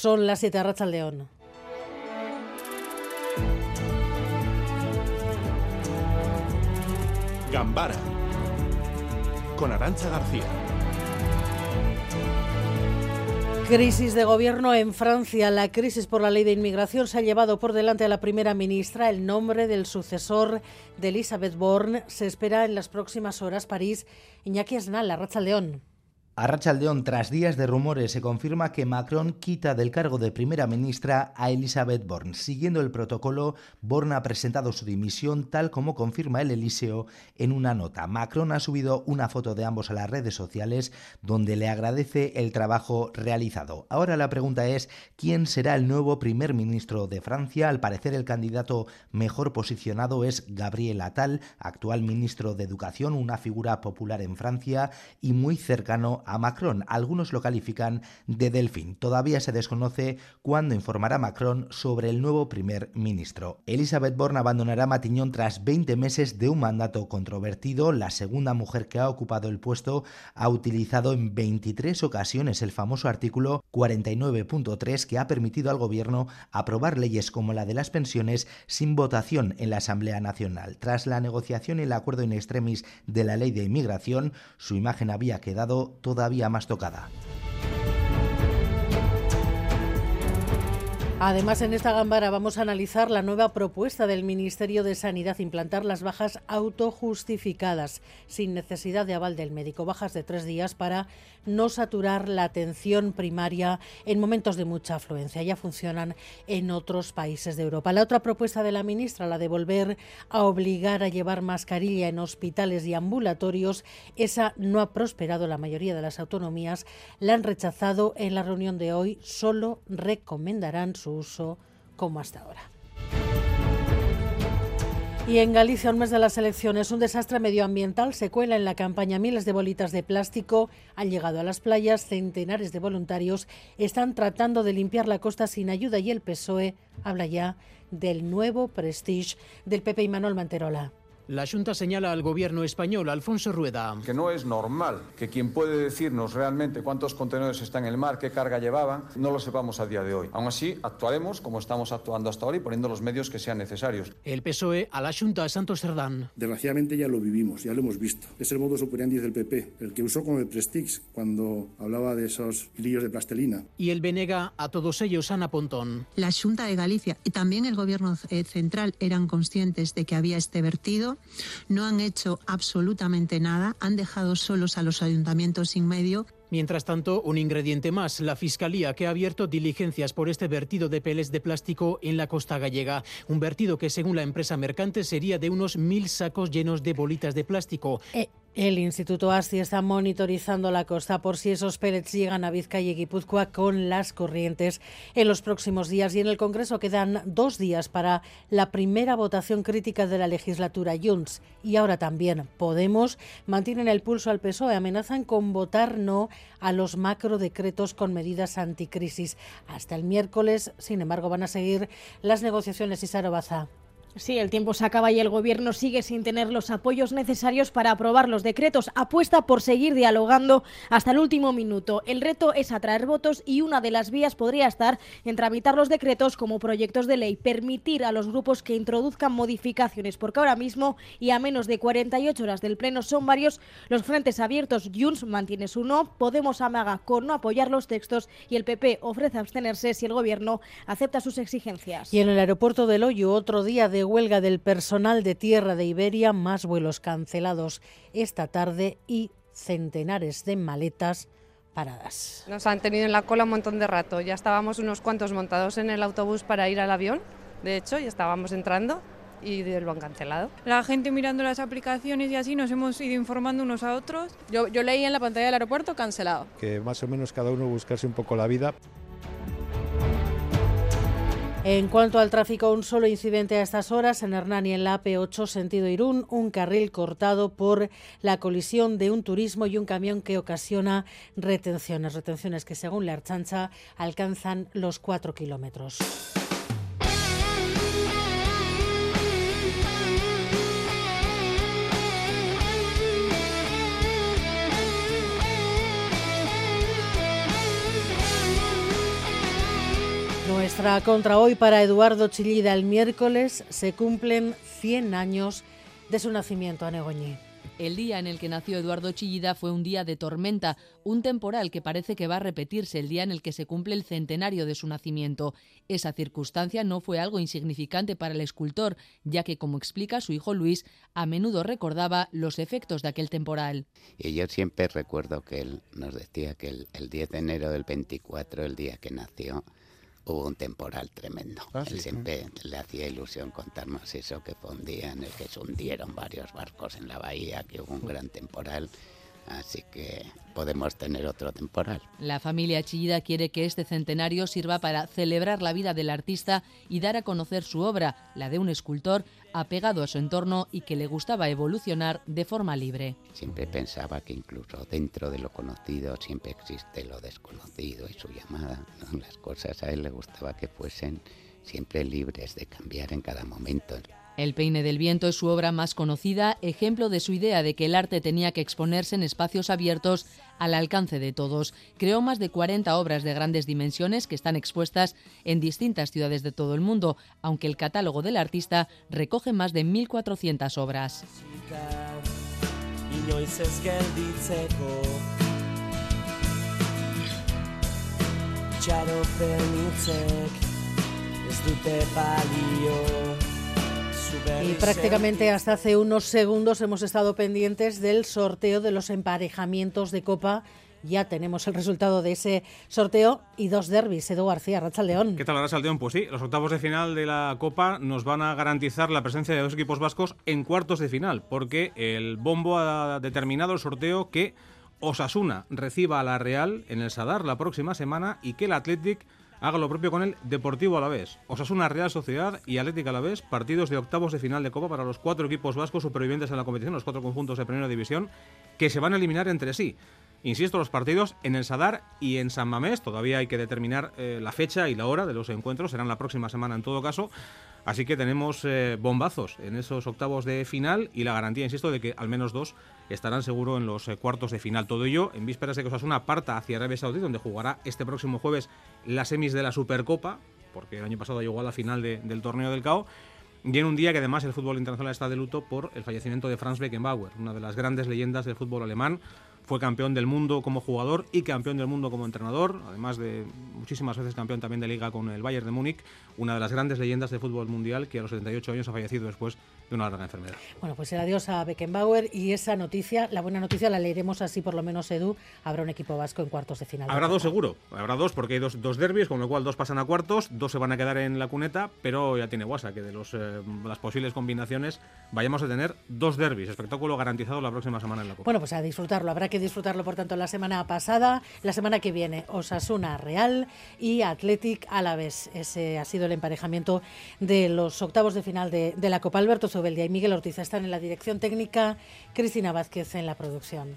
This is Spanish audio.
Son las 7 Racha León. Gambara con Arancha García. Crisis de gobierno en Francia. La crisis por la ley de inmigración se ha llevado por delante a la primera ministra. El nombre del sucesor de Elizabeth Borne se espera en las próximas horas. París, Iñaki Esnal, la Racha León. A Rachaldeón, tras días de rumores, se confirma que Macron quita del cargo de primera ministra a Elizabeth Borne. Siguiendo el protocolo, Borne ha presentado su dimisión, tal como confirma el Eliseo en una nota. Macron ha subido una foto de ambos a las redes sociales donde le agradece el trabajo realizado. Ahora la pregunta es, ¿quién será el nuevo primer ministro de Francia? Al parecer el candidato mejor posicionado es Gabriel Attal, actual ministro de Educación, una figura popular en Francia y muy cercano a Macron. Algunos lo califican de delfín. Todavía se desconoce cuándo informará Macron sobre el nuevo primer ministro. Elizabeth Borne abandonará Matiñón tras 20 meses de un mandato controvertido. La segunda mujer que ha ocupado el puesto ha utilizado en 23 ocasiones el famoso artículo 49.3 que ha permitido al gobierno aprobar leyes como la de las pensiones sin votación en la Asamblea Nacional. Tras la negociación y el acuerdo in extremis de la ley de inmigración, su imagen había quedado todavía más tocada. Además, en esta gambara vamos a analizar la nueva propuesta del Ministerio de Sanidad, implantar las bajas autojustificadas, sin necesidad de aval del médico, bajas de tres días para no saturar la atención primaria en momentos de mucha afluencia. Ya funcionan en otros países de Europa. La otra propuesta de la ministra, la de volver a obligar a llevar mascarilla en hospitales y ambulatorios, esa no ha prosperado. La mayoría de las autonomías la han rechazado en la reunión de hoy. Solo recomendarán su uso como hasta ahora. Y en Galicia, un mes de las elecciones, un desastre medioambiental se cuela en la campaña. Miles de bolitas de plástico han llegado a las playas, centenares de voluntarios están tratando de limpiar la costa sin ayuda y el PSOE habla ya del nuevo prestige del PP y Manuel Manterola. La Junta señala al gobierno español, Alfonso Rueda. Que no es normal que quien puede decirnos realmente cuántos contenedores están en el mar, qué carga llevaban, no lo sepamos a día de hoy. Aún así, actuaremos como estamos actuando hasta ahora y poniendo los medios que sean necesarios. El PSOE a la Junta de Santos Cerdán. Desgraciadamente ya lo vivimos, ya lo hemos visto. Es el modus operandi del PP, el que usó con el Prestige cuando hablaba de esos líos de plastelina. Y el Venega a todos ellos, Ana Pontón. La Junta de Galicia y también el gobierno eh, central eran conscientes de que había este vertido no han hecho absolutamente nada, han dejado solos a los ayuntamientos sin medio. Mientras tanto, un ingrediente más, la Fiscalía que ha abierto diligencias por este vertido de peles de plástico en la costa gallega. Un vertido que, según la empresa mercante, sería de unos mil sacos llenos de bolitas de plástico. Eh, el Instituto ASTI está monitorizando la costa por si esos pellets llegan a Vizcaya y Guipúzcoa con las corrientes en los próximos días. Y en el Congreso quedan dos días para la primera votación crítica de la legislatura. Junts y ahora también Podemos mantienen el pulso al PSOE, amenazan con votar no a los macrodecretos con medidas anticrisis. Hasta el miércoles, sin embargo, van a seguir las negociaciones y Sarobaza. Sí, el tiempo se acaba y el Gobierno sigue sin tener los apoyos necesarios para aprobar los decretos. Apuesta por seguir dialogando hasta el último minuto. El reto es atraer votos y una de las vías podría estar en tramitar los decretos como proyectos de ley, permitir a los grupos que introduzcan modificaciones, porque ahora mismo y a menos de 48 horas del Pleno son varios los frentes abiertos. Junts mantiene su no, Podemos amaga con no apoyar los textos y el PP ofrece abstenerse si el Gobierno acepta sus exigencias. Y en el aeropuerto del Hoyo, otro día de huelga del personal de tierra de Iberia, más vuelos cancelados esta tarde y centenares de maletas paradas. Nos han tenido en la cola un montón de rato. Ya estábamos unos cuantos montados en el autobús para ir al avión, de hecho, ya estábamos entrando y lo han cancelado. La gente mirando las aplicaciones y así nos hemos ido informando unos a otros. Yo, yo leí en la pantalla del aeropuerto cancelado. Que más o menos cada uno buscarse un poco la vida. En cuanto al tráfico, un solo incidente a estas horas en Hernani, en la AP8, sentido Irún, un carril cortado por la colisión de un turismo y un camión que ocasiona retenciones, retenciones que según la Archancha alcanzan los cuatro kilómetros. Nuestra contra hoy para Eduardo Chillida el miércoles se cumplen 100 años de su nacimiento a Negoñí. El día en el que nació Eduardo Chillida fue un día de tormenta, un temporal que parece que va a repetirse el día en el que se cumple el centenario de su nacimiento. Esa circunstancia no fue algo insignificante para el escultor, ya que, como explica su hijo Luis, a menudo recordaba los efectos de aquel temporal. Y yo siempre recuerdo que él nos decía que el, el 10 de enero del 24, el día que nació, hubo un temporal tremendo. Ah, Él sí. siempre le hacía ilusión contarnos eso, que fue un día en el que se hundieron varios barcos en la bahía, que hubo un gran temporal. Así que podemos tener otro temporal. La familia Chillida quiere que este centenario sirva para celebrar la vida del artista y dar a conocer su obra, la de un escultor apegado a su entorno y que le gustaba evolucionar de forma libre. Siempre pensaba que incluso dentro de lo conocido siempre existe lo desconocido y su llamada. ¿no? Las cosas a él le gustaba que fuesen siempre libres de cambiar en cada momento. El peine del viento es su obra más conocida, ejemplo de su idea de que el arte tenía que exponerse en espacios abiertos al alcance de todos. Creó más de 40 obras de grandes dimensiones que están expuestas en distintas ciudades de todo el mundo, aunque el catálogo del artista recoge más de 1.400 obras. Y prácticamente hasta hace unos segundos hemos estado pendientes del sorteo de los emparejamientos de Copa. Ya tenemos el resultado de ese sorteo y dos derbis. Edu García, Racha León. ¿Qué tal, Arrasal Pues sí, los octavos de final de la Copa nos van a garantizar la presencia de dos equipos vascos en cuartos de final, porque el bombo ha determinado el sorteo que Osasuna reciba a la Real en el Sadar la próxima semana y que el Athletic haga lo propio con el Deportivo Alavés. Osasuna Real Sociedad y Atlético Alavés, partidos de octavos de final de Copa para los cuatro equipos vascos supervivientes en la competición, los cuatro conjuntos de Primera División, que se van a eliminar entre sí. Insisto, los partidos en el Sadar y en San Mamés, todavía hay que determinar eh, la fecha y la hora de los encuentros, serán la próxima semana en todo caso. Así que tenemos eh, bombazos en esos octavos de final y la garantía, insisto, de que al menos dos estarán seguro en los eh, cuartos de final. Todo ello en vísperas de que Osasuna parta hacia Arabia Saudí, donde jugará este próximo jueves las semis de la Supercopa, porque el año pasado llegó a la final de- del torneo del CAO. Y en un día que además el fútbol internacional está de luto por el fallecimiento de Franz Beckenbauer, una de las grandes leyendas del fútbol alemán. Fue campeón del mundo como jugador y campeón del mundo como entrenador, además de muchísimas veces campeón también de liga con el Bayern de Múnich, una de las grandes leyendas del fútbol mundial que a los 78 años ha fallecido después de una larga enfermedad. Bueno, pues el adiós a Beckenbauer y esa noticia, la buena noticia la leeremos así por lo menos, Edu. Habrá un equipo vasco en cuartos de final. de Habrá dos seguro, habrá dos porque hay dos, dos derbis, con lo cual dos pasan a cuartos, dos se van a quedar en la cuneta, pero ya tiene guasa que de los, eh, las posibles combinaciones vayamos a tener dos derbis, espectáculo garantizado la próxima semana en la Copa. Bueno, pues a disfrutarlo. Habrá que disfrutarlo, por tanto, la semana pasada, la semana que viene, Osasuna Real y Athletic Alavés. Ese ha sido el emparejamiento de los octavos de final de, de la Copa. Alberto Sobeldia y Miguel Ortiz están en la dirección técnica, Cristina Vázquez en la producción.